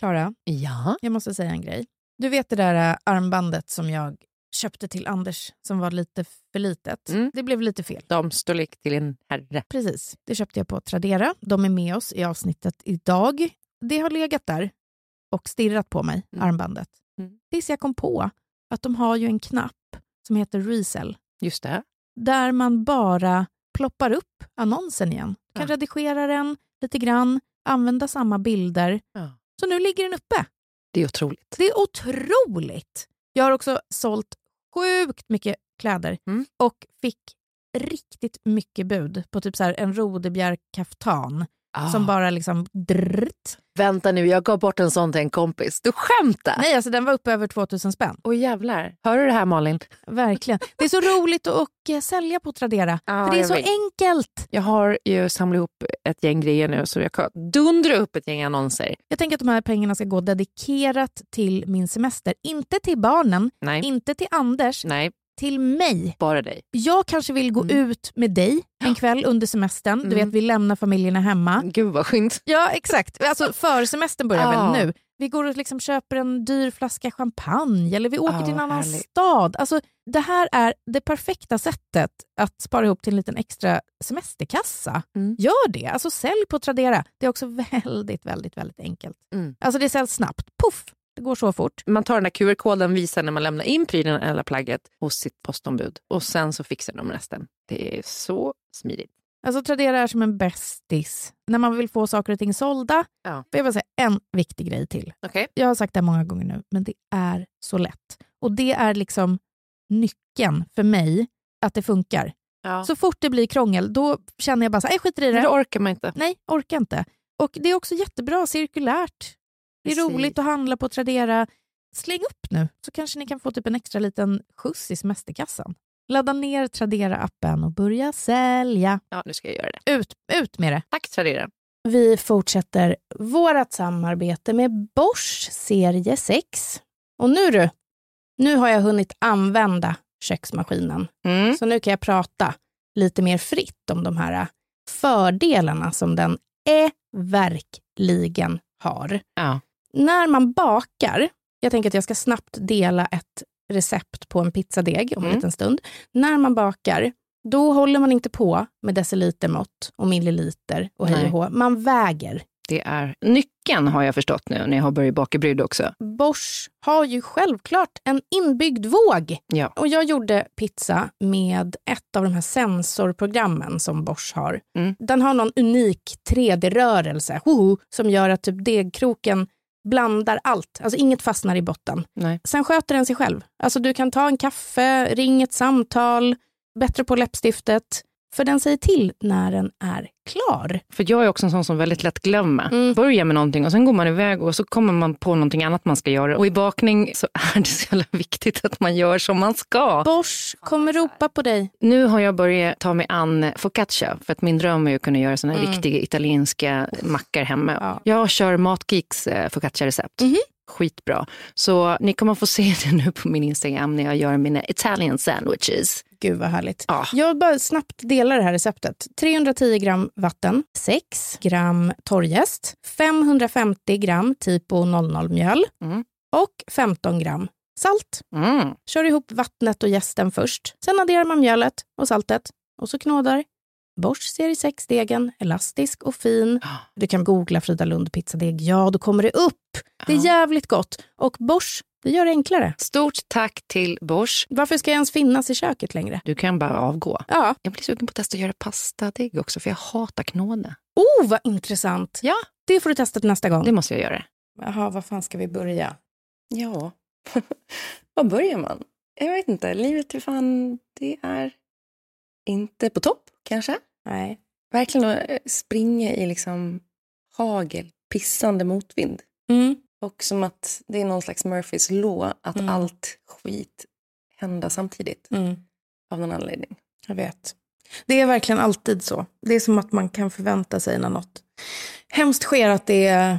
Klara, Ja. jag måste säga en grej. Du vet det där äh, armbandet som jag köpte till Anders som var lite för litet. Mm. Det blev lite fel. De storlek till en herre. Precis. Det köpte jag på Tradera. De är med oss i avsnittet idag. Det har legat där och stirrat på mig, Mm. armbandet. Mm. Tills jag kom på att de har ju en knapp som heter Resell. Just det. där man bara ploppar upp annonsen igen. Kan Ja. redigera den lite grann, använda samma bilder. Ja. Så nu ligger den uppe. Det är otroligt. Det är otroligt! Jag har också sålt sjukt mycket kläder Mm. och fick riktigt mycket bud på typ så en rodebjärkaftan Ah. som bara liksom drrt. Vänta nu, jag gav bort en sån till en kompis. Du skämtar? Nej, alltså den var uppe över 2000 spänn. Åh jävlar. Hör du det här Malin? Verkligen. Det är så roligt att och, eh, sälja på Tradera. Ja, för det är så vet. enkelt. Jag har ju samlat ihop ett gäng grejer nu så jag kan dundra upp ett gäng annonser. Jag tänker att de här pengarna ska gå dedikerat till min semester. Inte till barnen, Nej, inte till Anders, nej, till mig. bara dig. Jag kanske vill gå Mm. ut med dig en kväll under semestern. Du Mm. vet, vi lämnar familjerna hemma. Gud vad skönt. Ja, exakt. Alltså försemestern börjar Ja. väl nu. Vi går och liksom köper en dyr flaska champagne eller vi åker Ja, till en annan härligt. stad. Alltså, det här är det perfekta sättet att spara ihop till en liten extra semesterkassa. Mm. Gör det. Alltså sälj på Tradera. Det är också väldigt, väldigt, väldigt enkelt. Mm. Alltså det säljs snabbt. Puff! Det går så fort. Man tar den där QR-koden, visar när man lämnar in prylen eller plagget hos sitt postombud och sen så fixar de resten. Det är så smidigt. Alltså Tradera är som en bästis. När man vill få saker och ting sålda. Ja. Jag bara säga en viktig grej till. Okej. Jag har sagt det många gånger nu, men det är så lätt. Och det är liksom nyckeln för mig att det funkar. Ja. Så fort det blir krångel, då känner jag bara så här, jag skiter i Men det. då orkar man inte. Nej, orkar inte. Och det är också jättebra cirkulärt. Det är Precis. roligt att handla på Tradera. Släng upp nu, så kanske ni kan få typ en extra liten skjuts i semesterkassan. Ladda ner Tradera-appen och börja sälja. Ja, nu ska jag göra det. Ut, ut med det. Tack Tradera. Vi fortsätter vårt samarbete med Bosch serie 6. Och nu du, nu har jag hunnit använda köksmaskinen. Mm. Så nu kan jag prata lite mer fritt om de här fördelarna som den är verkligen har. Ja. När man bakar, jag tänker att jag ska snabbt dela ett recept på en pizzadeg om en Mm. liten stund. När man bakar, då håller man inte på med decilitermått och milliliter och hej och hå. Man väger. Det är nyckeln har jag förstått nu när jag har börjat baka brygd också. Bosch har ju självklart en inbyggd våg. Ja. Och jag gjorde pizza med ett av de här sensorprogrammen som Bosch har. Mm. Den har någon unik 3D-rörelse hoho, som gör att typ degkroken blandar allt. Alltså inget fastnar i botten. Nej. Sen sköter den sig själv. Alltså du kan ta en kaffe, ring ett samtal, bättre på läppstiftet. För den säger till när den är klar. För jag är också en sån som väldigt lätt glömmer. Mm. Börjar med någonting och sen går man iväg och så kommer man på någonting annat man ska göra. Och i bakning så är det så jävla viktigt att man gör som man ska. Bosch kommer ropa på dig. Nu har jag börjat ta mig an focaccia för att min dröm är att kunna göra såna här Mm. riktiga italienska mackor hemma. Ja. Jag kör Matgeeks eh, focaccia-recept. Mhm. Skitbra. Så ni kommer få se det nu på min Instagram när jag gör mina Italian sandwiches. Gud vad härligt. Ja. Jag bara snabbt delar det här receptet. 310 gram vatten, 6 gram torrjäst, 550 gram typo 00-mjöl Mm. och 15 gram salt. Mm. Kör ihop vattnet och jästen först. Sen adderar man mjölet och saltet och så knådar. Bosch serie 6-degen, elastisk och fin. Du kan googla Frida Lund pizzadeg. Ja, då kommer det upp. Det är jävligt gott. Och Bosch, det gör det enklare. Stort tack till Bosch. Varför ska jag ens finnas i köket längre? Du kan bara avgå. Ja. Jag blir sugen på att testa att göra pastadeg också, för jag hatar knåda. Oh, vad intressant. Ja, Det får du testa till nästa gång. det måste jag göra. Jaha, vad fan ska vi börja? Ja, var börjar man? Jag vet inte. Livet fan, det är inte på topp kanske. Nej. Verkligen att eh, springa i liksom hagel, pissande motvind. Mm. Och som att det är någon slags Murphys law att Mm. allt skit händer samtidigt Mm. av någon anledning. Jag vet. Det är verkligen alltid så. Det är som att man kan förvänta sig när något hemskt sker att det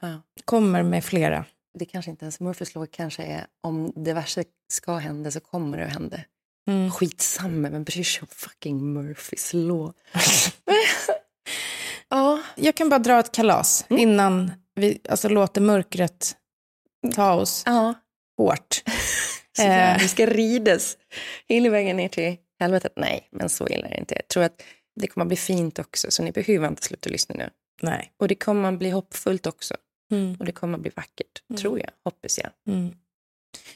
Ja. kommer med flera. Det kanske inte ens Murphys law kanske är om det värsta ska hända så kommer det att hända. Mm. Skitsamma, men bryr sig om fucking Murphys law. ja, Jag kan bara dra ett kalas Mm. innan vi alltså, låter mörkret ta oss ja. hårt. Så Eh. Vi ska ridas hela vägen ner till helvetet. Nej, men så illa är det inte. Jag tror att det kommer att bli fint också, så ni behöver inte sluta lyssna nu. Nej. Och det kommer att bli hoppfullt också. Mm. Och det kommer att bli vackert, tror jag. Hoppas jag. Mm.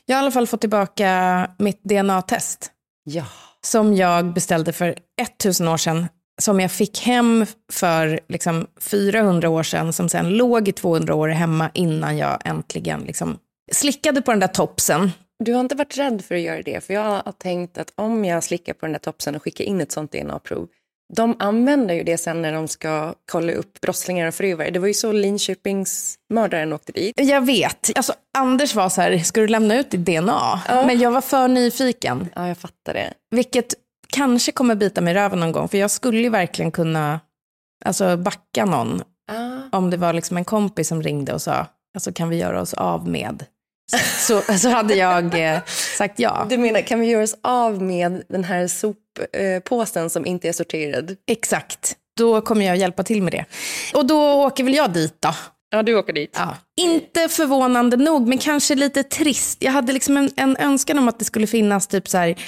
Jag har i alla fall fått tillbaka mitt DNA-test Ja. som jag beställde för 1000 år sedan. Som jag fick hem för liksom 400 år sedan, som sen låg i 200 år hemma innan jag äntligen liksom slickade på den där topsen. Du har inte varit rädd för att göra det, för jag har tänkt att om jag slickar på den där topsen och skickar in ett sånt DNA-prov, de använder ju det sen när de ska kolla upp brottslingar och förövare. Det var ju så Linköpingsmördaren åkte dit. Jag vet. Alltså, Anders var så här, ska du lämna ut ditt DNA? Men jag var för nyfiken. Ja, jag fattar det. Vilket kanske kommer bita mig i röven någon gång. För jag skulle ju verkligen kunna alltså, backa någon. Ah. Om det var liksom en kompis som ringde och sa, alltså, kan vi göra oss av med? Så, så hade jag eh, sagt ja. Du menar, kan vi göra oss av med den här soppåsen som inte är sorterad? Exakt. Då kommer jag hjälpa till med det. Och då åker väl jag dit då. Ja, du åker dit. Ja. Inte förvånande nog, men kanske lite trist. Jag hade liksom en, en önskan om att det skulle finnas typ så här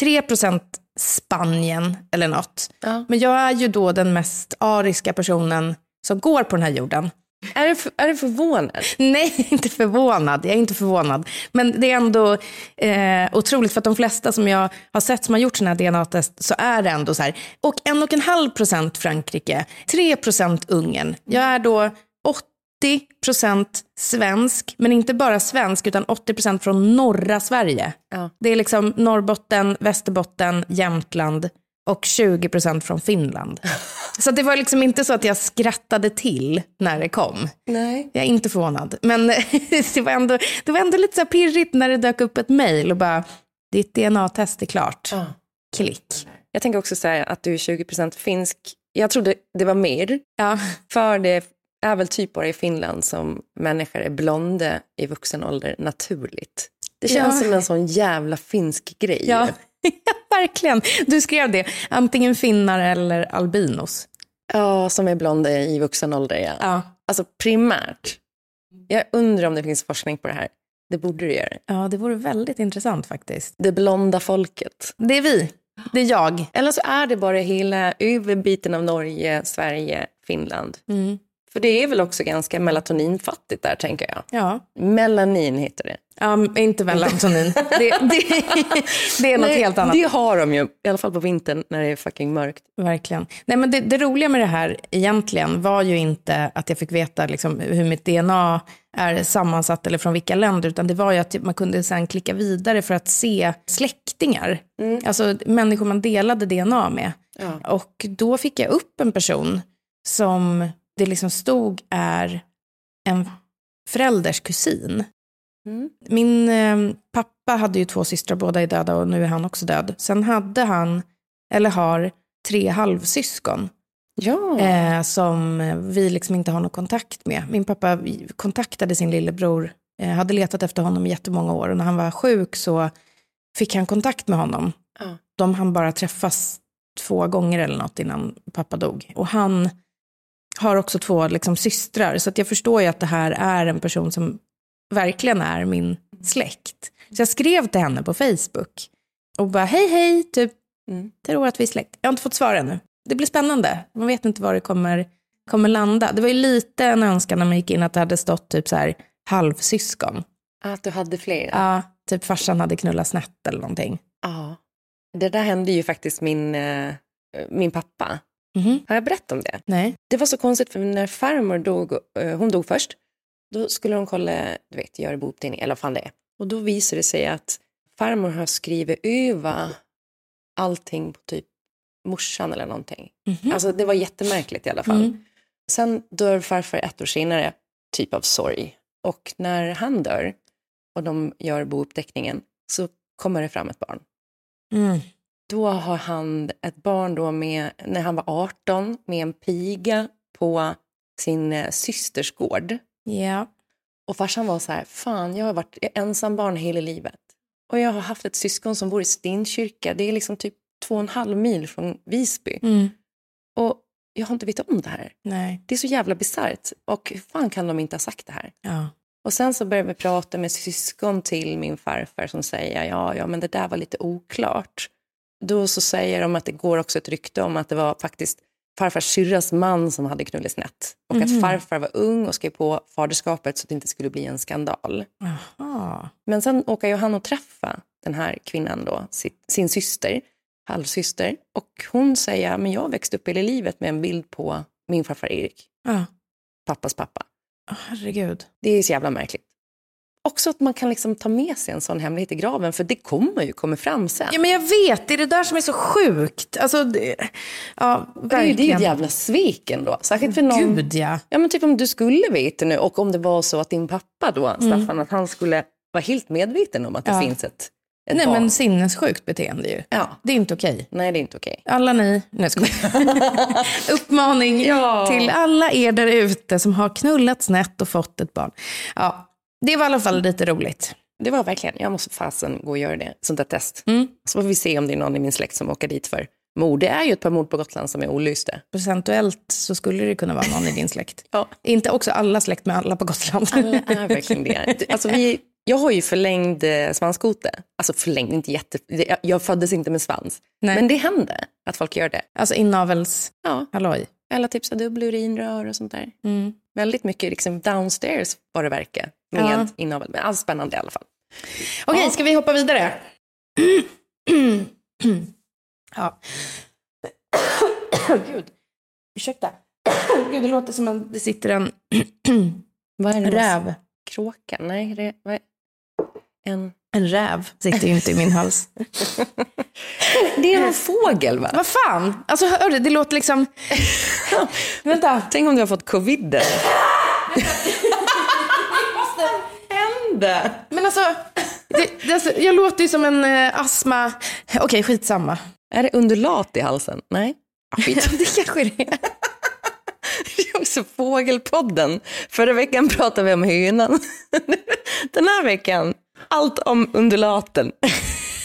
3% Spanien eller något. Ja. Men jag är ju då den mest ariska personen som går på den här jorden. Är, du, för- är du förvånad? Nej, inte förvånad. Jag är inte förvånad. Men det är ändå eh, otroligt för att de flesta som jag har sett som har gjort sådana här DNA-test så är det ändå så här. Och en och en halv procent Frankrike, 3 procent Ungern. Jag är då 80 procent svensk, men inte bara svensk utan 80 procent från norra Sverige. Ja. Det är liksom Norrbotten, Västerbotten, Jämtland och 20 procent från Finland. Så det var liksom inte så att jag skrattade till när det kom. Nej. Jag är inte förvånad. Men det var ändå, det var ändå lite så pirrigt när det dök upp ett mejl och bara, ditt DNA-test är klart. Ja. Klick. Jag tänker också säga att du är 20% finsk. Jag trodde det var mer, Ja. för det är väl typ bara i Finland som människor är blonda i vuxen ålder naturligt. Det känns Ja. som en sån jävla finsk grej. Ja. Verkligen. Du skrev det, antingen finnar eller albinos. Ja, som är blonda i vuxen ålder, ja. Ja. Alltså primärt. Jag undrar om det finns forskning på det här. Det borde det göra. ja, det vore väldigt intressant faktiskt. Det blonda folket. Det är vi. Det är jag. Eller så är det bara hela överbiten av Norge, Sverige, Finland. Mm. För det är väl också ganska melatoninfattigt där, tänker jag. Ja. Melanin heter det. Ja, men inte melatonin. Det, det, det är något Nej, helt annat. Det har de ju, i alla fall på vintern när det är fucking mörkt. Verkligen. Nej, men det, det roliga med det här egentligen var ju inte att jag fick veta liksom, hur mitt DNA är sammansatt eller från vilka länder, utan det var ju att man kunde sen klicka vidare för att se släktingar. Alltså människor man delade DNA med. Ja. Och då fick jag upp en person som det liksom stod är en förälders kusin. Mm. Min eh, pappa hade ju två systrar, båda är döda och nu är han också död. Sen hade han, eller har, tre halvsyskon Ja. eh, som vi liksom inte har någon kontakt med. Min pappa kontaktade sin lillebror, eh, hade letat efter honom i jättemånga år och när han var sjuk så fick han kontakt med honom. Ja. De hann bara träffas två gånger eller något innan pappa dog. Och han har också två liksom, systrar, så att jag förstår ju att det här är en person som verkligen är min släkt. Så jag skrev till henne på Facebook och bara hej hej, typ, Mm. tror att vi är släkt. Jag har inte fått svar ännu. det blir spännande. Man vet inte var det kommer, kommer landa. Det var ju lite en önskan när man gick in att det hade stått typ så här halvsyskon. Att du hade fler? Ja, typ farsan hade knullat snett eller någonting. Ja. Det där hände ju faktiskt min, eh, min pappa. Mhm. Har jag berättat om det? Nej. Det var så konstigt för när farmor dog, eh, hon dog först, då skulle de kolla, du vet, göra bouppteckning eller vad fan det är. Och då visade det sig att farmor har skrivit över allting på typ morsan eller någonting. Alltså det var jättemärkligt i alla fall. Mm. Sen dör farfar ett år senare, typ av sorg. Och när han dör och de gör bouppteckningen så kommer det fram ett barn. Mm. Då har han ett barn då med, när han var 18 med en piga på sin eh, systers gård. Ja. Och farsan var så här, fan jag har varit ensam barn hela livet. Och jag har haft ett syskon som bor i Stenkyrka, det är liksom typ två och en halv mil från Visby. Mm. Och jag har inte vetat om det här. Nej. Det är så jävla bisarrt. Och hur fan kan de inte ha sagt det här? Ja. Och sen så började vi prata med syskon till min farfar som säger ja, ja, men det där var lite oklart. Då så säger de att det går också ett rykte om att det var faktiskt farfars syrras man som hade knullit snett. Och att farfar var ung och skrev på faderskapet så att det inte skulle bli en skandal. Aha. Men sen åker ju han och träffa den här kvinnan då, sin, syster, halvsyster. Och hon säger, men jag växte upp hela livet med en bild på min farfar Erik, Ja. pappas pappa. Herregud. Det är så jävla märkligt. Också att man kan liksom ta med sig en sån hemlighet i graven, för det kommer ju komma fram sen. Ja, men jag vet, det är det där som är så sjukt. Alltså, det, ja, det är ju det är ju verkligen. ett jävla svek ändå. Särskilt för någon... Gud, ja. Ja, men typ om du skulle veta nu, och om det var så att din pappa då, Staffan, att han skulle vara helt medveten om att det Mm. Ja. finns ett, ett Nej, barn. men sinnessjukt beteende ju. Ja. Det är inte okej. Nej, det är inte okej. Alla ni, nej jag. Uppmaning Ja. till alla er där ute som har knullat snett och fått ett barn. Ja, det var i alla fall lite roligt. Det var verkligen, jag måste fasen gå och göra det, sånt där test. Mm. Så får vi se om det är någon i min släkt som åker dit för mord. Det är ju ett par mord på Gotland som är olyste. Procentuellt så skulle det kunna vara någon i din släkt. Ja. Inte också alla släkt med alla på Gotland. Alla är verkligen det. Alltså vi, jag har ju förlängd eh, svanskote. Alltså förlängd, inte jätte... jag- föddes inte med svans. Nej. Men det händer att folk gör det. Alltså inavels, Ja, halloj. typ så dubbla urinrör och sånt där. Mm. Väldigt mycket liksom downstairs vad det verkar. Med Ja. inavel. Men allt spännande i alla fall. Okej, ska vi hoppa vidare? ja. Gud, ursäkta. Gud, det låter som att det sitter en Vad är det? räv. Kråka? Nej, det, vad är... En... En räv sitter ju inte i min hals. Det är en fågel va? Vad fan? Alltså hör du, det låter liksom... Vänta. Tänk om du har fått covid. hände? Men alltså, det, det, alltså, jag låter ju som en eh, astma... Okej, skitsamma. Är det undulat i halsen? Nej. Ah, skit. det kanske det är. Det är också Fågelpodden. Förra veckan pratade vi om hönan. Den här veckan, allt om undulaten.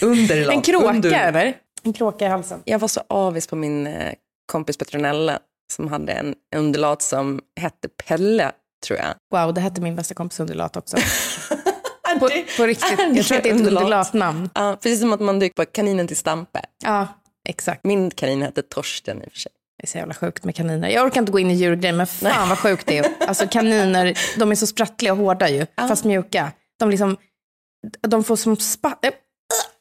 Underlat. En kråka, Under- eller? En kråka i halsen. Jag var så avis på min eh, kompis Petronella som hade en undulat som hette Pelle, tror jag. Wow, det hette min bästa kompis undulat också. På, på riktigt. Jag tror att det är ett undulat? undulatnamn. Ja, precis som att man dök på kaninen till Stampe. Ja, exakt. Min kanin hette Torsten i och för sig. Det är så jävla sjukt med kaniner. Jag orkar inte gå in i djurgrejer, men fan vad sjukt det är. Alltså kaniner, de är så sprattliga och hårda ju, fast mjuka. De liksom, de får som spa... äh,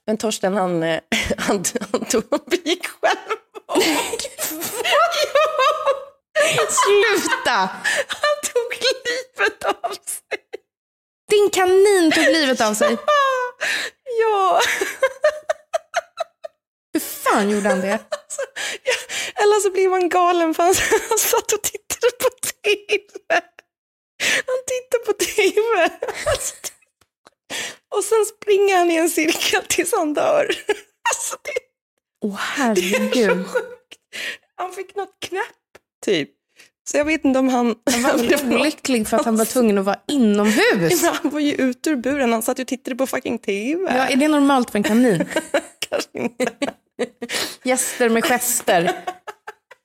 Men Torsten han, eh, han, han tog en begick självmord. Sluta! Han tog livet av sig. Din kanin tog livet av sig. Ja. Hur fan gjorde han det? Ja, Eller så blir man galen för han, han satt och tittade på tv. Han tittar på tv. Och sen springer han i en cirkel tills han dör. Alltså det, Åh det är herregud. så sjukt. Han fick något knäpp, typ. Så jag vet inte om han... Han var olycklig för att han var tvungen att vara inomhus. Men han var ju ute ur buren, han satt ju och tittade på fucking tv. Ja, är det normalt för en kanin? Kanske inte. Gäster med gester.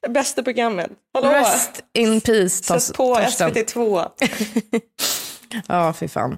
Bästa programmet. Hallå? Rest in peace, Sätt på Torsten. SVT2. Ja, fy fan.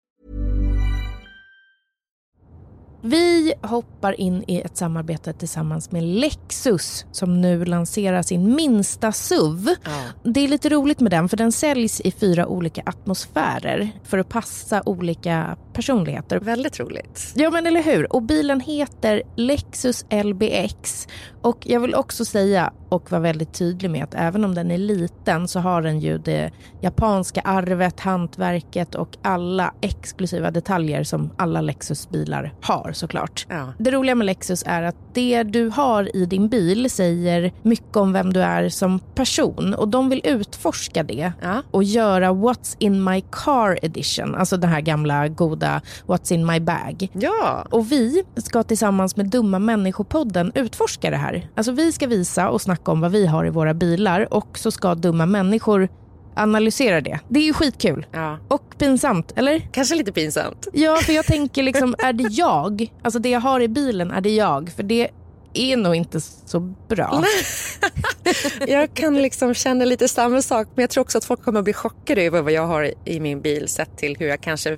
Vi hoppar in i ett samarbete tillsammans med Lexus som nu lanserar sin minsta SUV. Ja. Det är lite roligt med den för den säljs i fyra olika atmosfärer för att passa olika personligheter. Väldigt roligt. Ja men eller hur. Och bilen heter Lexus LBX. Och jag vill också säga och vara väldigt tydlig med att även om den är liten så har den ju det japanska arvet, hantverket och alla exklusiva detaljer som alla Lexus-bilar har såklart. Ja. Det roliga med Lexus är att det du har i din bil säger mycket om vem du är som person och de vill utforska det Ja. och göra What's in my car edition, alltså den här gamla goda What's in my bag. Ja. Och vi ska tillsammans med Dumma människopodden utforska det här. Alltså vi ska visa och snacka om vad vi har i våra bilar och så ska Dumma människor analysera det. Det är ju skitkul. ja. Och pinsamt, eller? Kanske lite pinsamt. Ja, för jag tänker liksom, är det jag? Alltså det jag har i bilen, är det jag? För det är nog inte så bra. Jag kan liksom känna lite samma sak men jag tror också att folk kommer att bli chockade över vad jag har i min bil sett till hur jag kanske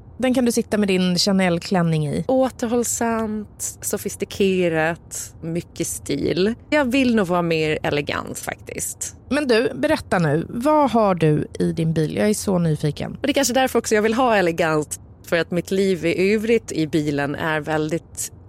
Den kan du sitta med din Chanel-klänning i. Återhållsamt, sofistikerat, mycket stil. Jag vill nog vara mer elegant faktiskt. Men du, berätta nu. Vad har du i din bil? Jag är så nyfiken. Och det är kanske därför också jag vill ha elegant. För att mitt liv i övrigt i bilen är väldigt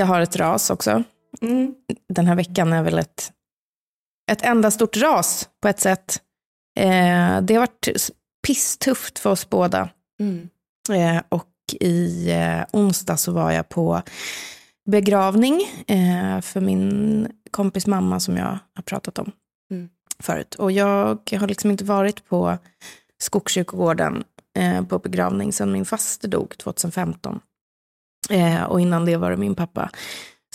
Jag har ett ras också. Mm. Den här veckan är väl ett, ett enda stort ras på ett sätt. Eh, det har varit pisstufft för oss båda. Mm. Eh, och i eh, onsdag så var jag på begravning eh, för min kompis mamma som jag har pratat om Mm. förut. Och jag har liksom inte varit på Skogskyrkogården eh, på begravning sedan min faster dog 2015. Eh, och innan det var det min pappa.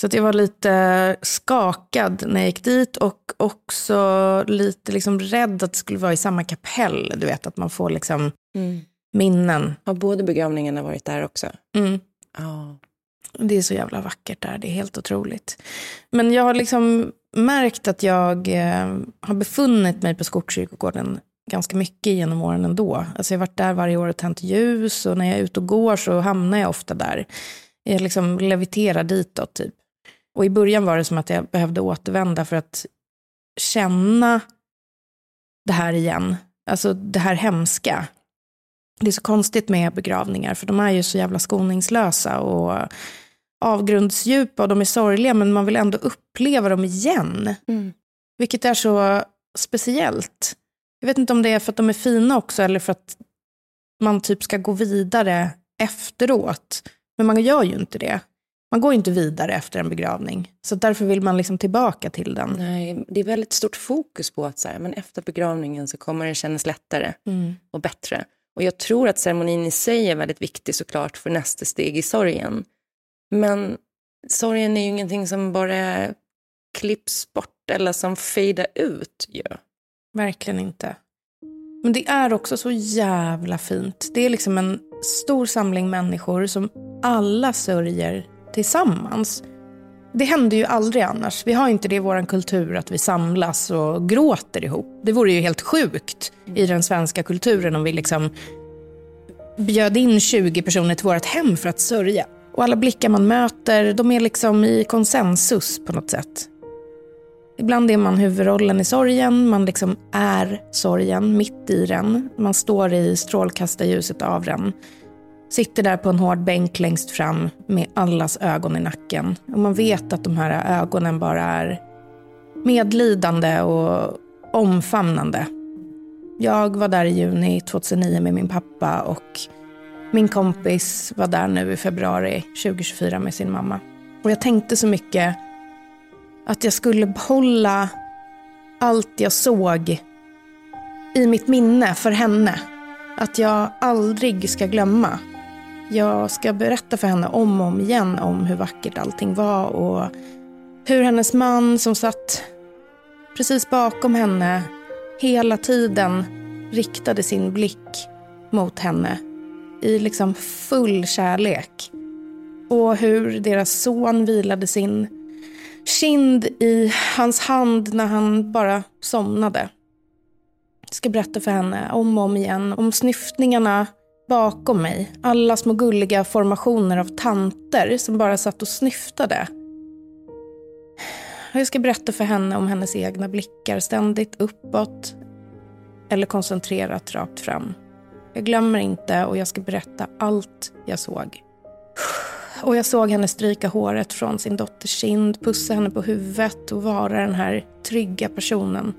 Så att jag var lite skakad när jag gick dit och också lite liksom rädd att det skulle vara i samma kapell. Du vet att man får liksom Mm. minnen. Har båda begravningarna varit där också? Mm. Ja. Det är så jävla vackert där, det är helt otroligt. Men jag har liksom märkt att jag eh, har befunnit mig på Skogskyrkogården ganska mycket genom åren ändå. Alltså jag har varit där varje år och tänt ljus och när jag är ute och går så hamnar jag ofta där. Jag liksom leviterar ditåt typ. Och i början var det som att jag behövde återvända för att känna det här igen. Alltså det här hemska. Det är så konstigt med begravningar för de är ju så jävla skoningslösa och avgrundsdjupa och de är sorgliga men man vill ändå uppleva dem igen. Mm. Vilket är så speciellt. Jag vet inte om det är för att de är fina också eller för att man typ ska gå vidare efteråt. Men man gör ju inte det. Man går inte vidare efter en begravning. Så därför vill man liksom tillbaka till den. Nej, det är väldigt stort fokus på att så här, men efter begravningen så kommer det kännas lättare Mm. och bättre. Och jag tror att ceremonin i sig är väldigt viktig såklart för nästa steg i sorgen. Men sorgen är ju ingenting som bara klipps bort eller som fejdar ut ju. Verkligen inte. Men det är också så jävla fint. Det är liksom en stor samling människor som alla sörjer tillsammans. Det händer ju aldrig annars. Vi har inte det i vår kultur att vi samlas och gråter ihop. Det vore ju helt sjukt i den svenska kulturen om vi liksom bjöd in 20 personer till vårt hem för att sörja. Och alla blickar man möter, de är liksom i konsensus på något sätt. Ibland är man huvudrollen i sorgen, man liksom är sorgen, mitt i den. Man står i strålkastarljuset av den. Sitter där på en hård bänk längst fram med allas ögon i nacken. Och man vet att de här ögonen bara är medlidande och omfamnande. Jag var där i juni 2009 med min pappa och min kompis var där nu i februari 2024 med sin mamma. Och jag tänkte så mycket att jag skulle behålla allt jag såg i mitt minne för henne. Att jag aldrig ska glömma. Jag ska berätta för henne om och om igen om hur vackert allting var och hur hennes man som satt precis bakom henne hela tiden riktade sin blick mot henne i liksom full kärlek. Och hur deras son vilade sin kind i hans hand när han bara somnade. Jag ska berätta för henne om och om igen om snyftningarna bakom mig. Alla små gulliga formationer av tanter som bara satt och snyftade. Jag ska berätta för henne om hennes egna blickar, ständigt uppåt eller koncentrerat rakt fram. Jag glömmer inte och jag ska berätta allt jag såg. Och jag såg henne stryka håret från sin dotters kind, pussa henne på huvudet och vara den här trygga personen.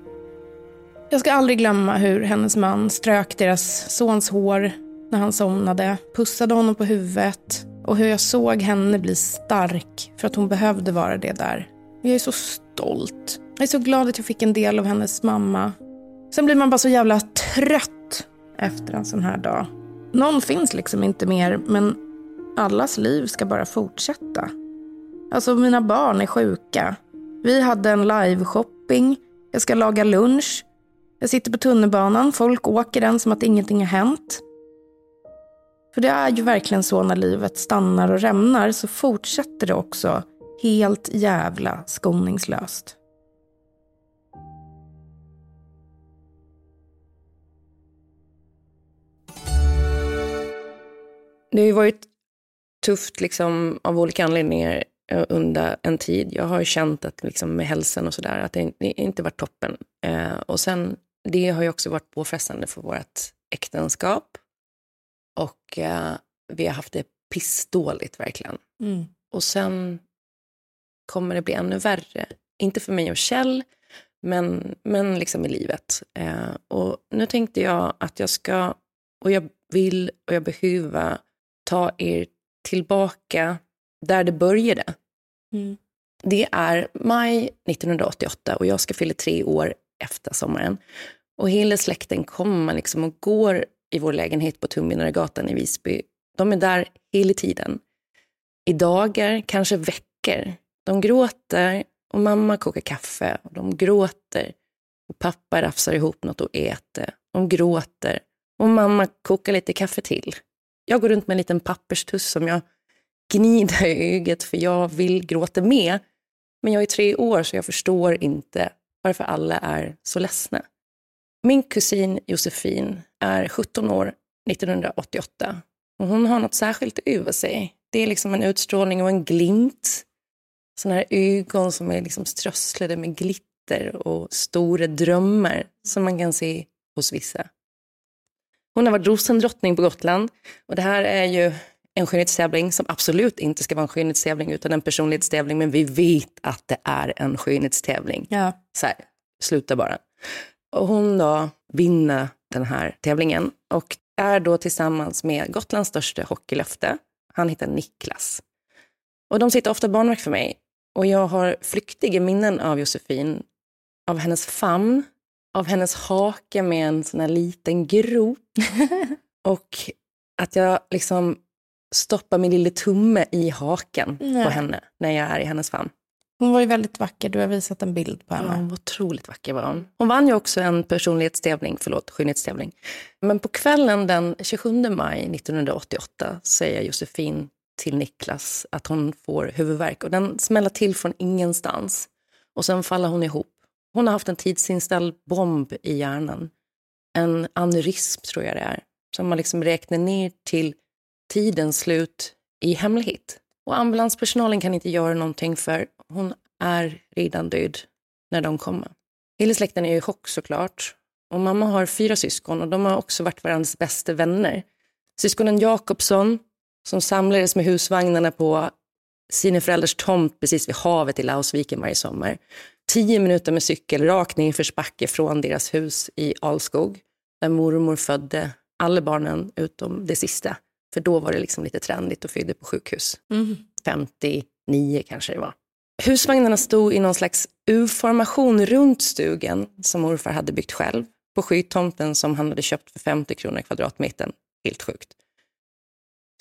Jag ska aldrig glömma hur hennes man strök deras sons hår när han somnade, pussade honom på huvudet och hur jag såg henne bli stark för att hon behövde vara det där. Jag är så stolt. Jag är så glad att jag fick en del av hennes mamma. Sen blir man bara så jävla trött efter en sån här dag. Någon finns liksom inte mer, men allas liv ska bara fortsätta. Alltså mina barn är sjuka. Vi hade en live-shopping. Jag ska laga lunch. Jag sitter på tunnelbanan. Folk åker den som att ingenting har hänt. För det är ju verkligen så när livet stannar och rämnar så fortsätter det också helt jävla skoningslöst. Det har ju varit tufft liksom, av olika anledningar eh, under en tid. Jag har känt att liksom, med hälsan och sådär, att det, det inte varit toppen. Eh, och sen, det har ju också varit påfrestande för vårt äktenskap. Och eh, vi har haft det pissdåligt verkligen. Mm. Och sen kommer det bli ännu värre. Inte för mig och Kjell, men, men liksom i livet. Eh, och nu tänkte jag att jag ska, och jag vill och jag behöver ta er tillbaka där det började. Mm. Det är maj 1988 och jag ska fylla tre år efter sommaren. Och hela släkten kommer liksom och går i vår lägenhet på Tumvinargatan i Visby. De är där hela tiden. I dagar, kanske veckor. De gråter och mamma kokar kaffe och de gråter. Och pappa rafsar ihop något och äter. De gråter och mamma kokar lite kaffe till. Jag går runt med en liten papperstuss som jag gnider i ögat för jag vill gråta med. Men jag är tre år så jag förstår inte varför alla är så ledsna. Min kusin Josefin är 17 år 1988 och hon har något särskilt över sig. Det är liksom en utstrålning och en glimt. Sådana här ögon som är liksom strösslade med glitter och stora drömmar som man kan se hos vissa. Hon har varit rosendrottning på Gotland och det här är ju en skönhetstävling som absolut inte ska vara en skönhetstävling utan en personlighetstävling men vi vet att det är en skönhetstävling. Ja. Så här, sluta bara. Och hon då vinner den här tävlingen och är då tillsammans med Gotlands största hockeylöfte. Han heter Niklas. Och de sitter ofta barnvakt för mig. Och jag har flyktiga minnen av Josefin, av hennes famn, av hennes hake med en sån här liten grop. och att jag liksom stoppar min lilla tumme i haken Nej. på henne när jag är i hennes famn. Hon var ju väldigt vacker. Du har visat en bild på Ja, henne. hon var otroligt vacker var hon. Hon vann ju också en personlighetstävling, förlåt, skönhetstävling. Men på kvällen den 27 maj 1988 säger Josefin till Niklas att hon får huvudvärk och den smäller till från ingenstans. Och sen faller hon ihop. Hon har haft en tidsinställd bomb i hjärnan. En aneurysm tror jag det är. Som man liksom räknar ner till tidens slut i hemlighet. Och ambulanspersonalen kan inte göra någonting för hon är redan död när de kommer. Hela släkten är i chock såklart. Och mamma har fyra syskon och de har också varit varandras bästa vänner. Syskonen Jakobsson, som samlades med husvagnarna på sina föräldrars tomt precis vid havet i Lausviken varje sommar. Tio minuter med cykel rakt ner för från deras hus i Alskog, där mormor födde alla barnen utom det sista. För då var det liksom lite trendigt att föda på sjukhus. 59 kanske det var. Husvagnarna stod i någon slags U-formation runt stugan som morfar hade byggt själv på skydtomten som han hade köpt för 50 kronor kvadratmetern. Helt sjukt.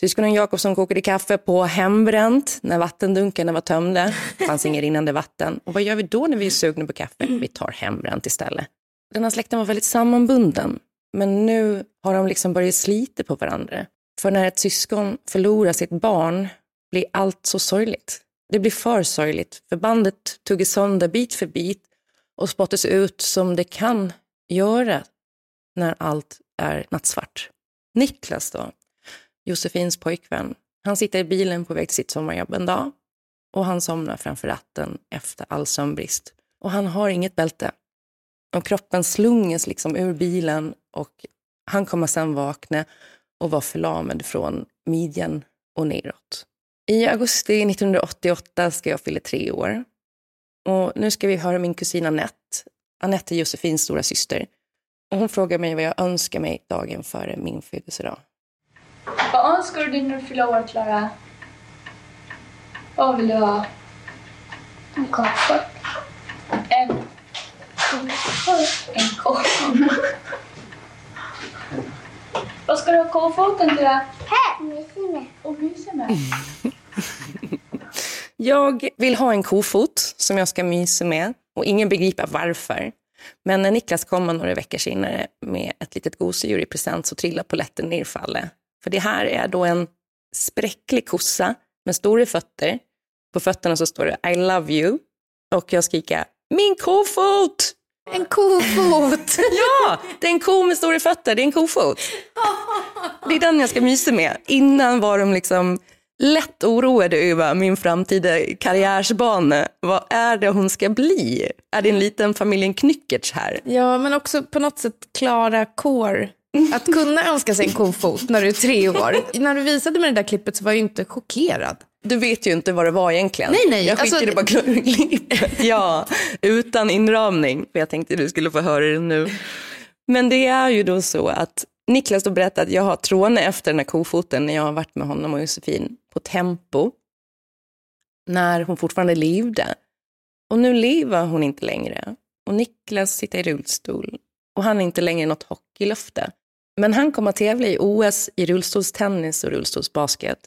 Syskonen Jakobsson kokade kaffe på hembränt när vattendunkarna var tömda. Det fanns inget rinnande vatten. Och vad gör vi då när vi är sugna på kaffe? Vi tar hembränt istället. Den här släkten var väldigt sammanbunden. Men nu har de liksom börjat slita på varandra. För när ett syskon förlorar sitt barn blir allt så sorgligt. Det blir för sorgligt, för bandet tuggas sönder bit för bit och spottas ut som det kan göra när allt är nattsvart. Niklas då, Josefins pojkvän, han sitter i bilen på väg till sitt sommarjobb en dag och han somnar framför ratten efter all sömnbrist. Och han har inget bälte. Och kroppen slungas liksom ur bilen och han kommer sen vakna och vara förlamad från midjan och neråt. I augusti 1988 ska jag fylla tre år. Och nu ska vi höra min kusin Annette. Annette är Josefins stora syster. Och hon frågar mig vad jag önskar mig dagen före min födelsedag. Vad önskar du dig när du fyller år, Klara? Vad vill du ha? En koffert. En En koffert. Vad ska du ha kofferten till då? Här, myser med. Och mysa med? Jag vill ha en kofot som jag ska mysa med och ingen begriper varför. Men när Niklas kommer några veckor senare med ett litet gosedjur i present så trillar polletten ner för det här är då en spräcklig kossa med stora fötter. På fötterna så står det I love you. Och jag skriker min kofot! En kofot! ja, det är en ko med stora fötter, det är en kofot. Det är den jag ska mysa med. Innan var de liksom lätt oroade över min framtida karriärsbana. Vad är det hon ska bli? Är det en liten familjen Knyckertz här? Ja, men också på något sätt klara kår. Att kunna önska sig en kofot när du är tre år. när du visade mig det där klippet så var jag inte chockerad. Du vet ju inte vad det var egentligen. Nej, nej. Jag skickade alltså, bara klippet. Ja, utan inramning. För jag tänkte du skulle få höra det nu. Men det är ju då så att Niklas då berättade att jag har tråne efter den här kofoten när jag har varit med honom och Josefin på Tempo. När hon fortfarande levde. Och nu lever hon inte längre. Och Niklas sitter i rullstol. Och han är inte längre något hockeylöfte. Men han kommer att tävla i OS i rullstolstennis och rullstolsbasket.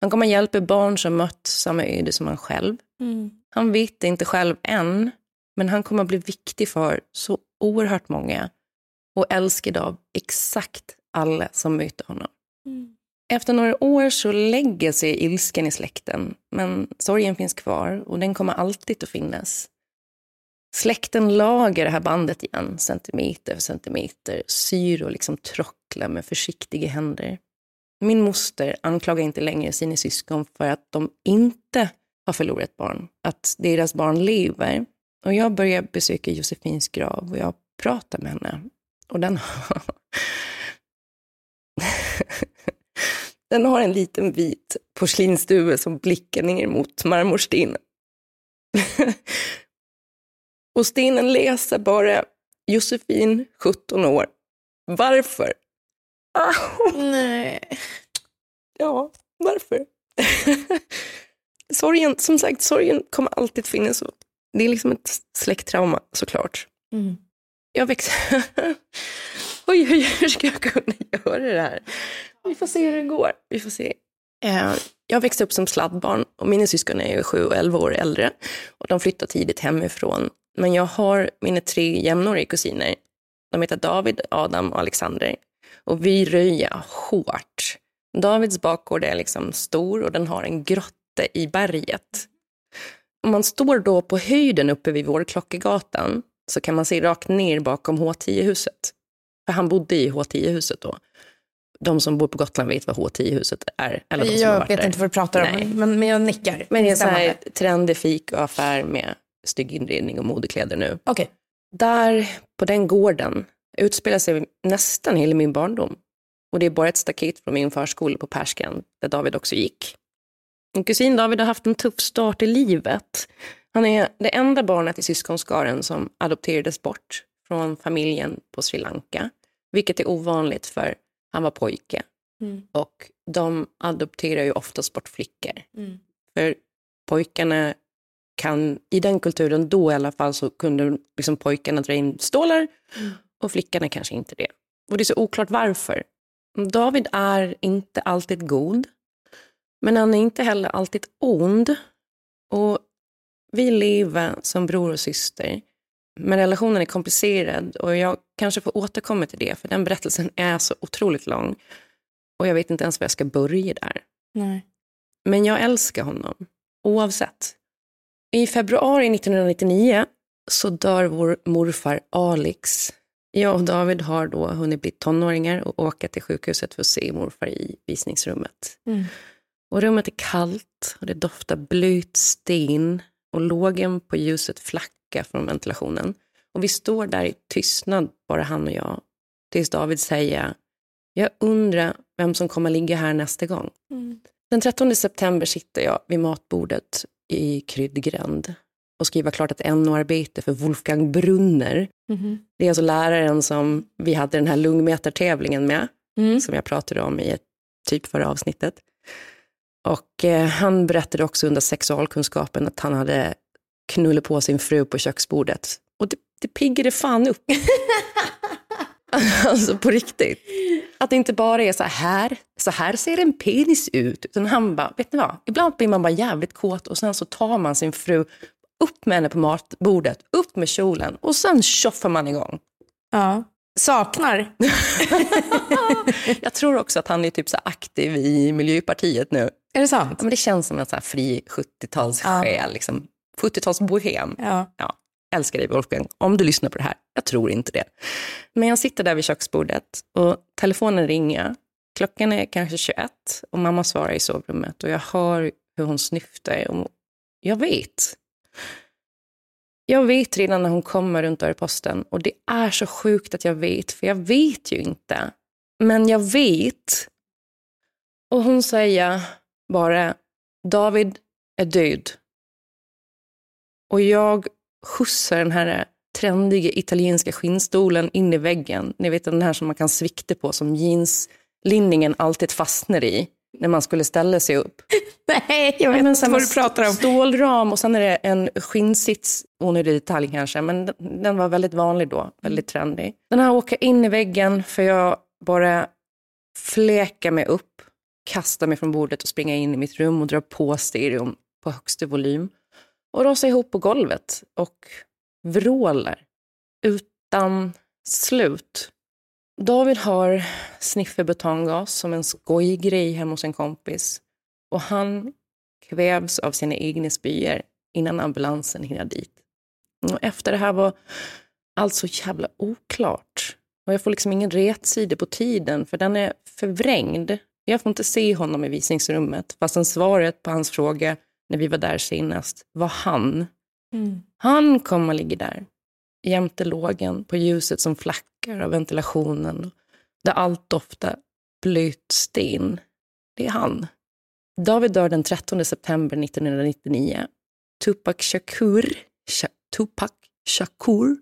Han kommer att hjälpa barn som mött samma öde som han själv. Mm. Han vet det inte själv än, men han kommer att bli viktig för så oerhört många och älskad av exakt alla som möter honom. Mm. Efter några år så lägger sig ilskan i släkten, men sorgen finns kvar och den kommer alltid att finnas. Släkten lagar det här bandet igen, centimeter för centimeter, syr och liksom trockla med försiktiga händer. Min moster anklagar inte längre sina syskon för att de inte har förlorat barn, att deras barn lever. Och jag börjar besöka Josefins grav och jag pratar med henne. Och den har... den har en liten vit porslinsduvre som blickar ner mot marmorstenen. och stenen läser bara Josefin, 17 år. Varför? Nej. Ja, varför? sorgen, som sagt, sorgen kommer alltid finnas. Det är liksom ett släkttrauma såklart. Mm. Jag växer... oj, oj, hur ska jag kunna göra det här? Vi får se hur det går. Vi får se. Eh, jag växte upp som sladdbarn och mina syskon är ju sju och elva år äldre. Och de flyttade tidigt hemifrån. Men jag har mina tre jämnåriga kusiner. De heter David, Adam och Alexander. Och vi röjer hårt. Davids bakgård är liksom stor och den har en grotta i berget. Om man står då på höjden uppe vid Vårklockegatan så kan man se rakt ner bakom H10-huset. För han bodde i H10-huset då. De som bor på Gotland vet vad H10-huset är. Eller de som Jag vet där. inte vad du pratar om, men, men jag nickar. Men det är en trendig fik och affär med stygg inredning och modekläder nu. Okej. Där, på den gården, utspelar sig nästan hela min barndom. Och det är bara ett staket från min förskola på Perskan, där David också gick. Min kusin David har haft en tuff start i livet. Han är det enda barnet i syskonskaren som adopterades bort från familjen på Sri Lanka, vilket är ovanligt för han var pojke. Mm. Och de adopterar ju oftast bort flickor. Mm. För pojkarna kan, i den kulturen då i alla fall, så kunde liksom pojkarna dra in stålar Mm. och flickorna kanske inte det. Och det är så oklart varför. David är inte alltid god, men han är inte heller alltid ond. Och vi lever som bror och syster, men relationen är komplicerad och jag kanske får återkomma till det, för den berättelsen är så otroligt lång. Och jag vet inte ens var jag ska börja där. Nej. Men jag älskar honom, oavsett. I februari 1999 så dör vår morfar Alex. Jag och David har då hunnit bli tonåringar och åka till sjukhuset för att se morfar i visningsrummet. Mm. Och rummet är kallt och det doftar blöt sten och lågen på ljuset flackar från ventilationen. Och vi står där i tystnad, bara han och jag, tills David säger jag undrar vem som kommer ligga här nästa gång. Mm. Den 13 september sitter jag vid matbordet i Kryddgränd och skriver klart ett NO-arbete för Wolfgang Brunner. Mhm. Det är alltså läraren som vi hade den här lungmätartävlingen med, Mm. som jag pratade om i ett typ förra avsnittet. Och eh, han berättade också under sexualkunskapen att han hade knullat på sin fru på köksbordet. Och det, det piggade fan upp. alltså på riktigt. Att det inte bara är så här, så här ser en penis ut. Utan han bara, vet ni vad? Ibland blir man bara jävligt kåt och sen så tar man sin fru upp med henne på matbordet, upp med kjolen och sen tjoffar man igång. Ja. saknar. Jag tror också att han är typ så aktiv i Miljöpartiet nu. Är det sant? Ja, men det känns som en så fri 70-talssjäl, liksom. 70-talsbohem. Ja. Ja, älskar dig Wolfgang, om du lyssnar på det här. Jag tror inte det. Men jag sitter där vid köksbordet och telefonen ringer. Klockan är kanske 21 och mamma svarar i sovrummet och jag hör hur hon snyftar. Och jag vet. Jag vet redan när hon kommer runt dörrposten och det är så sjukt att jag vet, för jag vet ju inte. Men jag vet. Och hon säger bara, David är död. Och jag skjutsar den här trendiga italienska skinnstolen in i väggen. Ni vet den här som man kan svikta på, som jeanslinningen alltid fastnar i när man skulle ställa sig upp. Nej, jag vet inte vad du pratar om. Stålram och sen är det en skinnsits, onödig detalj kanske, men den, den var väldigt vanlig då, väldigt trendig. Den här åker in i väggen för jag bara fläkar mig upp, kastar mig från bordet och springer in i mitt rum och drar på stereon på högsta volym och rasar ihop på golvet och vrålar utan slut. David har snifferbutangas som en skojgrej hemma hos en kompis och han kvävs av sina egna spyor innan ambulansen hinner dit. Och efter det här var allt så jävla oklart. Och jag får liksom ingen rätsida på tiden för den är förvrängd. Jag får inte se honom i visningsrummet fastän svaret på hans fråga när vi var där senast var han. Mm. Han kommer att ligga där jämte lågen på ljuset som flackar av ventilationen där allt doftar blöt sten. Det är han. David dör den 13 september 1999. Tupac Shakur, Sha, Tupac Shakur,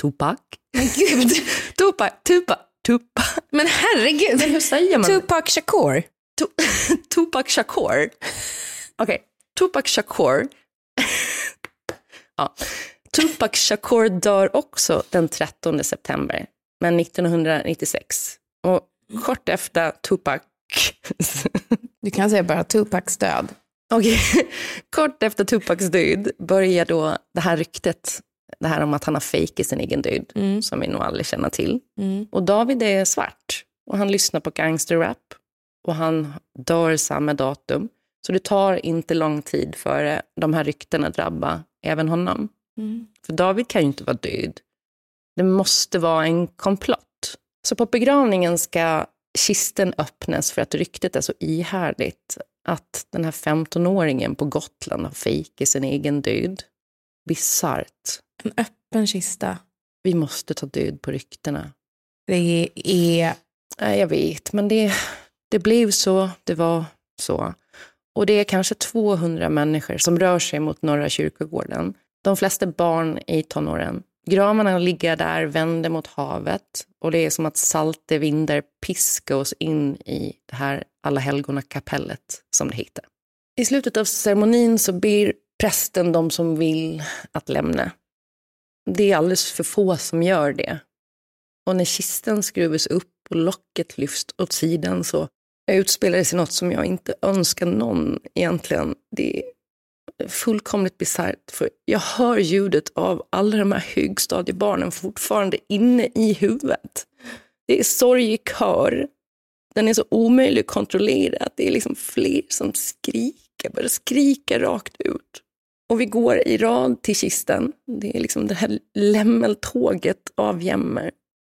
Tupac. Men gud, Tupac, Tupac, Tupac. men herregud. Men hur säger man? Tupac Shakur. Tu- Tupac Shakur. Okej, Tupac Shakur. ja. Tupac Shakur dör också den 13 september, men 1996. Och kort efter Tupac Du kan säga bara Tupacs död. Okej, kort efter Tupacs död börjar då det här ryktet, det här om att han har fejkat sin egen död, Mm. som vi nog aldrig känner till. Mm. Och David är svart och han lyssnar på gangsterrap och han dör samma datum. Så det tar inte lång tid för de här ryktena drabbar även honom. Mm. För David kan ju inte vara död. Det måste vara en komplott. Så på begravningen ska kisten öppnas för att ryktet är så ihärdigt att den här 15-åringen på Gotland har fejkat sin egen död. Bisarrt. En öppen kista. Vi måste ta död på ryktena. Det är... Jag vet, men det, det blev så, det var så. Och det är kanske 200 människor som rör sig mot Norra kyrkogården. De flesta barn i tonåren. Gravarna ligger där, vänder mot havet och det är som att salta vindar piskar oss in i det här Alla helgona kapellet som det heter. I slutet av ceremonin så ber prästen de som vill att lämna. Det är alldeles för få som gör det. Och när kisten skruvas upp och locket lyfts åt sidan så utspelar det sig något som jag inte önskar någon egentligen. Det är fullkomligt bisarrt för jag hör ljudet av alla de här högstadiebarnen fortfarande inne i huvudet. Det är sorg i kör. Den är så omöjlig att kontrollera. Det är liksom fler som skriker, börjar skrika rakt ut. Och vi går i rad till kisten. Det är liksom det här lämmeltåget av jämmer.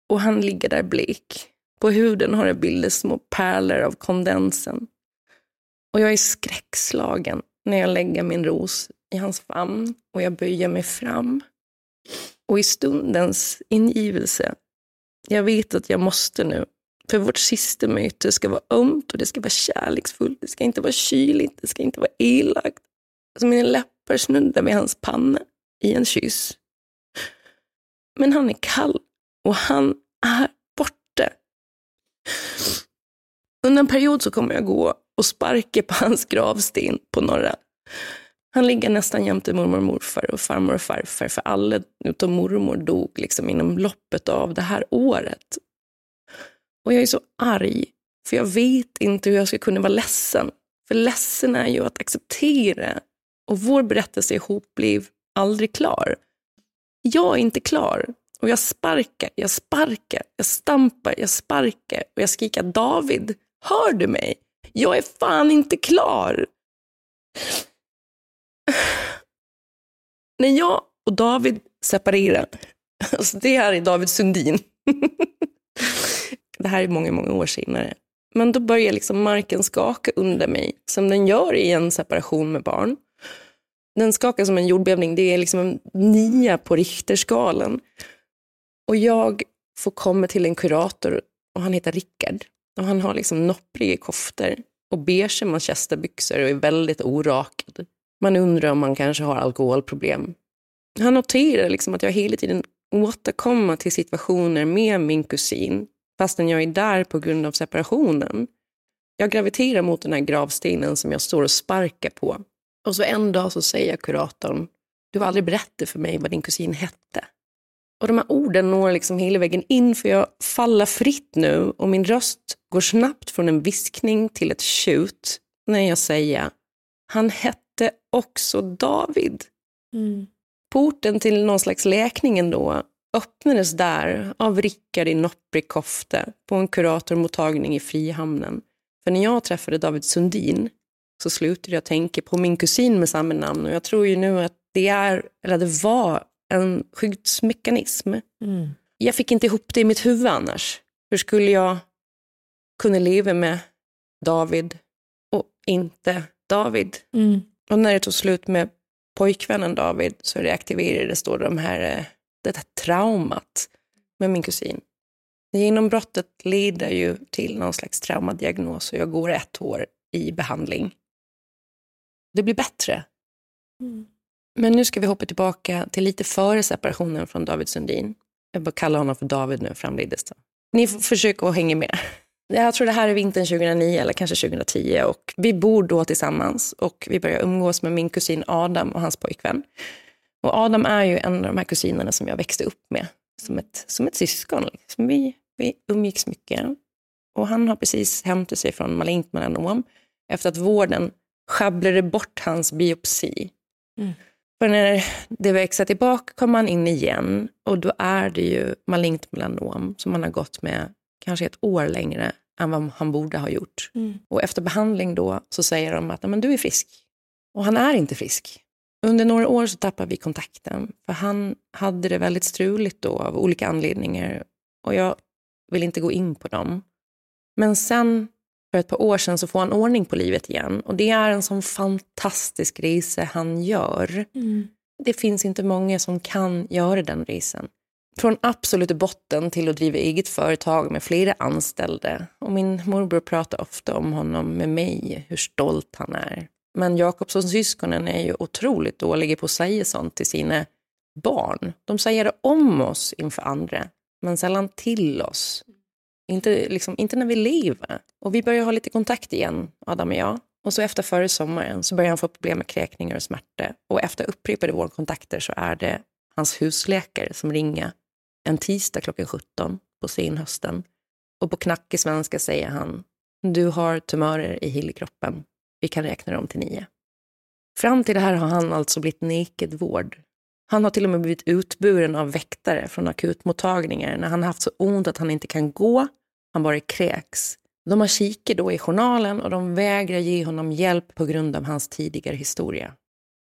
Och han ligger där blek. På huden har det bildats små pärlor av kondensen. Och jag är skräckslagen när jag lägger min ros i hans famn och jag böjer mig fram. Och i stundens ingivelse, jag vet att jag måste nu, för vårt sista möte ska vara ömt och det ska vara kärleksfullt, det ska inte vara kyligt, det ska inte vara elakt. Så mina läppar snuddar vid hans panna i en kyss. Men han är kall och han är. Under en period så kommer jag gå och sparka på hans gravsten på norra. Han ligger nästan jämte mormor och morfar och farmor och farfar, för alla utom mormor dog liksom inom loppet av det här året. Och jag är så arg, för jag vet inte hur jag ska kunna vara ledsen. För ledsen är ju att acceptera. Och vår berättelse ihop blev aldrig klar. Jag är inte klar. Och jag sparkar, jag sparkar, jag stampar, jag sparkar och jag skriker David, hör du mig? Jag är fan inte klar. När jag och David separerar, alltså det här är David Sundin. det här är många, många år senare. Men då börjar liksom marken skaka under mig, som den gör i en separation med barn. Den skakar som en jordbävning, det är liksom en nia på Richterskalan. Och jag får komma till en kurator och han heter Rickard. Och han har liksom noppriga koftor och beige manchesterbyxor och är väldigt orakad. Man undrar om man kanske har alkoholproblem. Han noterar liksom att jag hela tiden återkommer till situationer med min kusin fastän jag är där på grund av separationen. Jag graviterar mot den här gravstenen som jag står och sparkar på. Och så en dag så säger kuratorn, du har aldrig berättat för mig vad din kusin hette. Och de här orden når liksom hela vägen in för jag faller fritt nu och min röst går snabbt från en viskning till ett tjut när jag säger, han hette också David. Mm. Porten till någon slags läkning ändå öppnades där av Rickard i nopprig kofte på en kuratormottagning i Frihamnen. För när jag träffade David Sundin så slutade jag tänka på min kusin med samma namn och jag tror ju nu att det är, eller det var, en skyddsmekanism. Mm. Jag fick inte ihop det i mitt huvud annars. Hur skulle jag kunna leva med David och inte David? Mm. Och när det tog slut med pojkvännen David så reaktiverades då de här, eh, det här traumat med min kusin. Genombrottet leder ju till någon slags traumadiagnos och jag går ett år i behandling. Det blir bättre. Mm. Men nu ska vi hoppa tillbaka till lite före separationen från David Sundin. Jag bara kallar honom för David nu framledes. Ni får försöka att hänga med. Jag tror det här är vintern 2009 eller kanske 2010 och vi bor då tillsammans och vi börjar umgås med min kusin Adam och hans pojkvän. Och Adam är ju en av de här kusinerna som jag växte upp med som ett, som ett syskon. Liksom. Vi, vi umgicks mycket. Och han har precis hämtat sig från malignt melanom efter att vården sjabblade bort hans biopsi. Mm. För när det växer tillbaka kommer han in igen och då är det ju malignt melanom som han har gått med kanske ett år längre än vad han borde ha gjort. Mm. Och efter behandling då så säger de att men du är frisk. Och han är inte frisk. Under några år så tappar vi kontakten för han hade det väldigt struligt då av olika anledningar och jag vill inte gå in på dem. Men sen för ett par år sedan så får han ordning på livet igen och det är en sån fantastisk resa han gör. Mm. Det finns inte många som kan göra den resan. Från absolut botten till att driva eget företag med flera anställda. Och min morbror pratar ofta om honom med mig, hur stolt han är. Men Jakobsson-syskonen är ju otroligt dåliga på att säga sånt till sina barn. De säger det om oss inför andra, men sällan till oss. Inte, liksom, inte när vi lever. Och vi börjar ha lite kontakt igen, Adam och jag. Och så efter förra sommaren så börjar han få problem med kräkningar och smärta. Och efter upprepade vårdkontakter så är det hans husläkare som ringer en tisdag klockan 17 på senhösten. Och på knackig svenska säger han, du har tumörer i hillkroppen. Vi kan räkna dem till nio. Fram till det här har han alltså blivit nekad vård. Han har till och med blivit utburen av väktare från akutmottagningar när han haft så ont att han inte kan gå, han bara kräks. De har kikat då i journalen och de vägrar ge honom hjälp på grund av hans tidigare historia.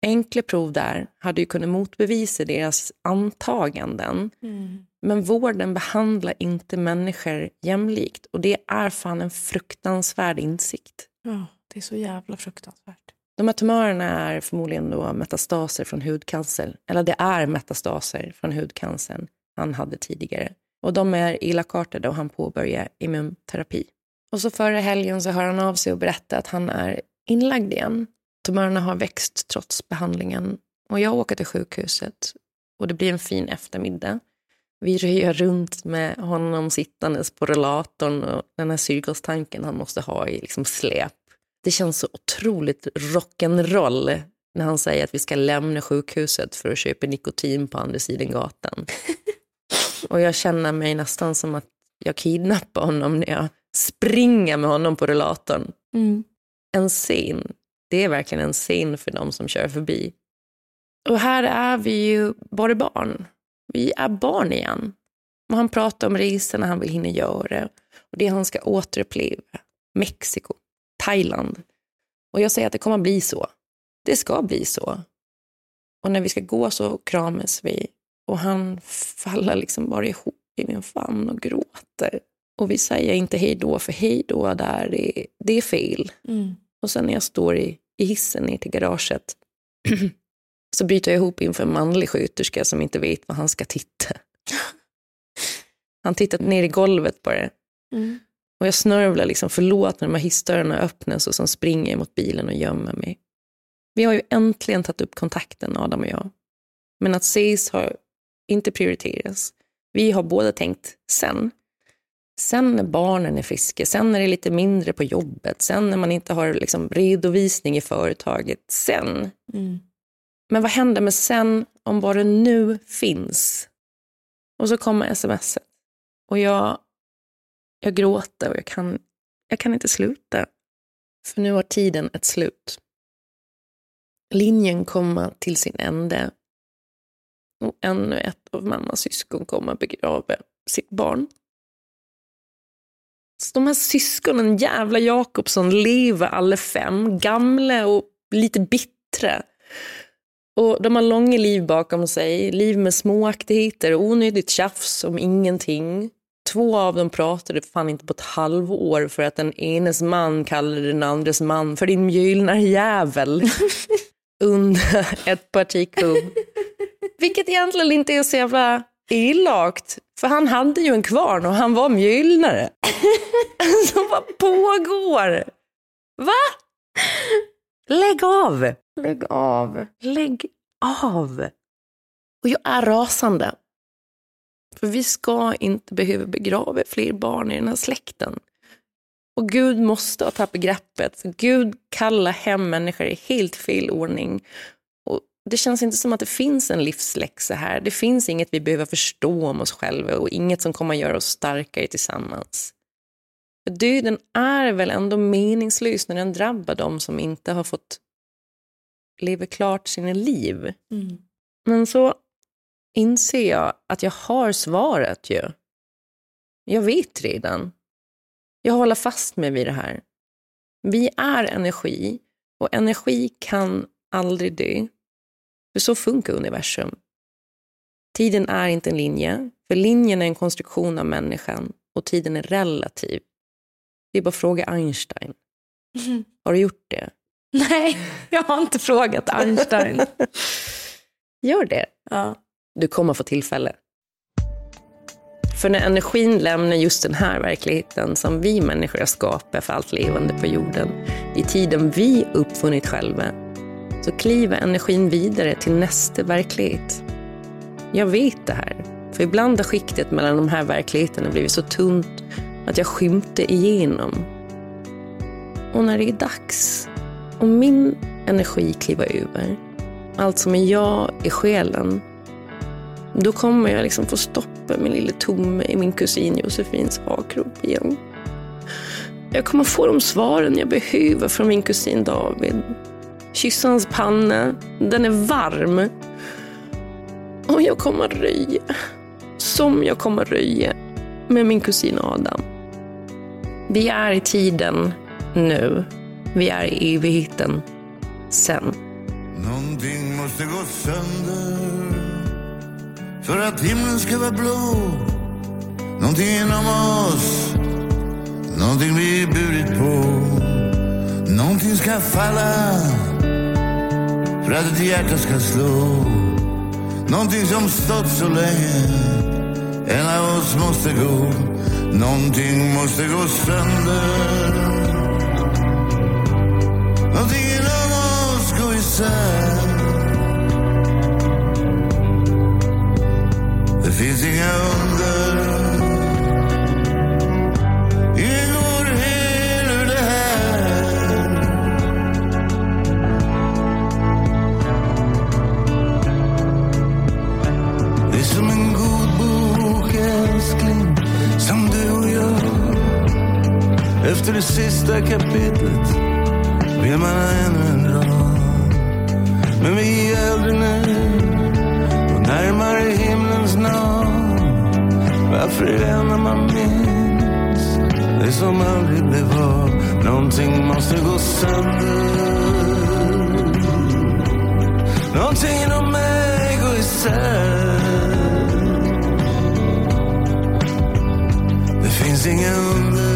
Enkla prov där hade ju kunnat motbevisa deras antaganden. Mm. Men vården behandlar inte människor jämlikt och det är fan en fruktansvärd insikt. Ja, det är så jävla fruktansvärt. De här tumörerna är förmodligen då metastaser från hudcancer, eller det är metastaser från hudcancern han hade tidigare. Och de är illakartade och han påbörjar immunterapi. Och så förra helgen så hör han av sig och berättar att han är inlagd igen. Tumörerna har växt trots behandlingen. Och jag åker till sjukhuset och det blir en fin eftermiddag. Vi röjer runt med honom sittandes på relatorn och den här syrgastanken han måste ha i liksom släp. Det känns så otroligt rock'n'roll när han säger att vi ska lämna sjukhuset för att köpa nikotin på andra sidan gatan. och jag känner mig nästan som att jag kidnappar honom när jag springer med honom på rullatorn. Mm. En scen. Det är verkligen en scen för de som kör förbi. Och här är vi ju bara barn. Vi är barn igen. Och han pratar om resorna han vill hinna göra och det han ska återuppleva. Mexiko, Thailand. Och jag säger att det kommer att bli så. Det ska bli så. Och när vi ska gå så kramas vi och han faller liksom bara ihop i min famn och gråter. Och vi säger inte hej då, för hej då där, det, det är fel. Mm. Och sen när jag står i, i hissen ner till garaget så bryter jag ihop inför en manlig sköterska som inte vet vad han ska titta. Han tittar ner i golvet bara. Mm. Och jag snörvlar liksom, förlåt när de här hissdörrarna öppnas och sen springer mot bilen och gömmer mig. Vi har ju äntligen tagit upp kontakten, Adam och jag. Men att ses har inte prioriterats. Vi har båda tänkt sen. Sen när barnen är friska, sen när det är lite mindre på jobbet, sen när man inte har liksom redovisning i företaget, sen. Mm. Men vad händer med sen om bara nu finns? Och så kommer smset. Och jag, jag gråter och jag kan, jag kan inte sluta. För nu har tiden ett slut. Linjen kommer till sin ände. Och ännu ett av mammas syskon kommer begrava sitt barn. Så de här syskonen, jävla Jakobsson, lever alla fem, gamla och lite bittra. Och de har långa liv bakom sig, liv med småaktigheter och onödigt tjafs om ingenting. Två av dem pratade fan inte på ett halvår för att den enes man kallade den andres man för din mjölnarjävel under ett parti kubb. Vilket egentligen inte är så jävla elakt, för han hade ju en kvarn och han var mjölnare. Så vad pågår? Va? Lägg av! Lägg av. Lägg av. Och jag är rasande. För vi ska inte behöva begrava fler barn i den här släkten. Och Gud måste ha tappat greppet, Gud kallar hem människor i helt fel ordning. Och det känns inte som att det finns en livsläxa här. Det finns inget vi behöver förstå om oss själva och inget som kommer att göra oss starkare tillsammans. För döden är väl ändå meningslös när den drabbar dem som inte har fått leva klart sina liv. Mm. Men så inser jag att jag har svaret ju. Jag vet redan. Jag håller fast mig vid det här. Vi är energi och energi kan aldrig dö. För så funkar universum. Tiden är inte en linje, för linjen är en konstruktion av människan och tiden är relativ. Det är bara att fråga Einstein. Mm. Har du gjort det? Nej, jag har inte frågat Einstein. Gör det. ja. Du kommer få tillfälle. För när energin lämnar just den här verkligheten som vi människor har skapat för allt levande på jorden, i tiden vi uppfunnit själva, så kliver energin vidare till nästa verklighet. Jag vet det här, för ibland har skiktet mellan de här verkligheterna blivit så tunt att jag skymte igenom. Och när det är dags, om min energi kliver över, allt som är jag är själen, då kommer jag liksom få stoppa min lille tomme i min kusin Josefins hakrop igen. Jag kommer få de svaren jag behöver från min kusin David. Kyssa hans panna, den är varm. Och jag kommer röja, som jag kommer röja med min kusin Adam. Vi är i tiden nu. Vi är i evigheten sen. Någonting måste gå sönder för att himlen ska vara blå. Någonting inom oss, någonting vi burit på. Någonting ska falla för att ett hjärta ska slå. Någonting som stått så länge, en av oss måste gå. Någonting måste gå sönder. Någonting inom oss går isär. Finns inga under. i vår hel ur det här. Det är som en god bok, älskling, som du och jag. Efter det sista kapitlet vill man ha ännu en rad. Men vi är äldre nu närmare himlens Varför är det när man minns det som aldrig blev av. Någonting måste gå sönder. Någonting inom mig går isär. Det finns inga under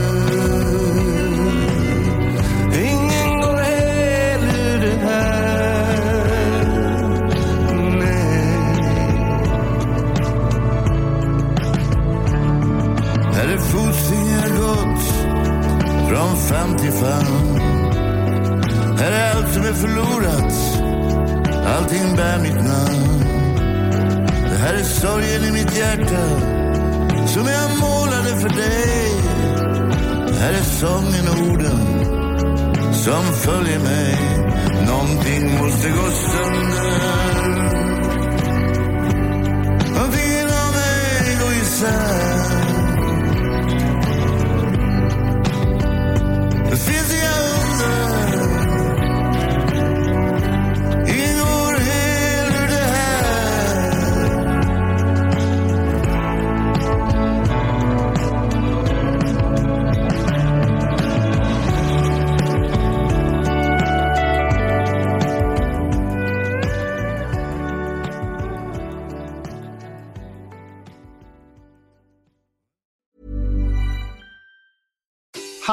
som 55. Här är allt som är förlorat. Allting bär mitt namn. Det här är sorgen i mitt hjärta Som jag målade för dig. Det här är sången och orden Som följer mig. Någonting måste gå sönder. Någonting inom mig går isär.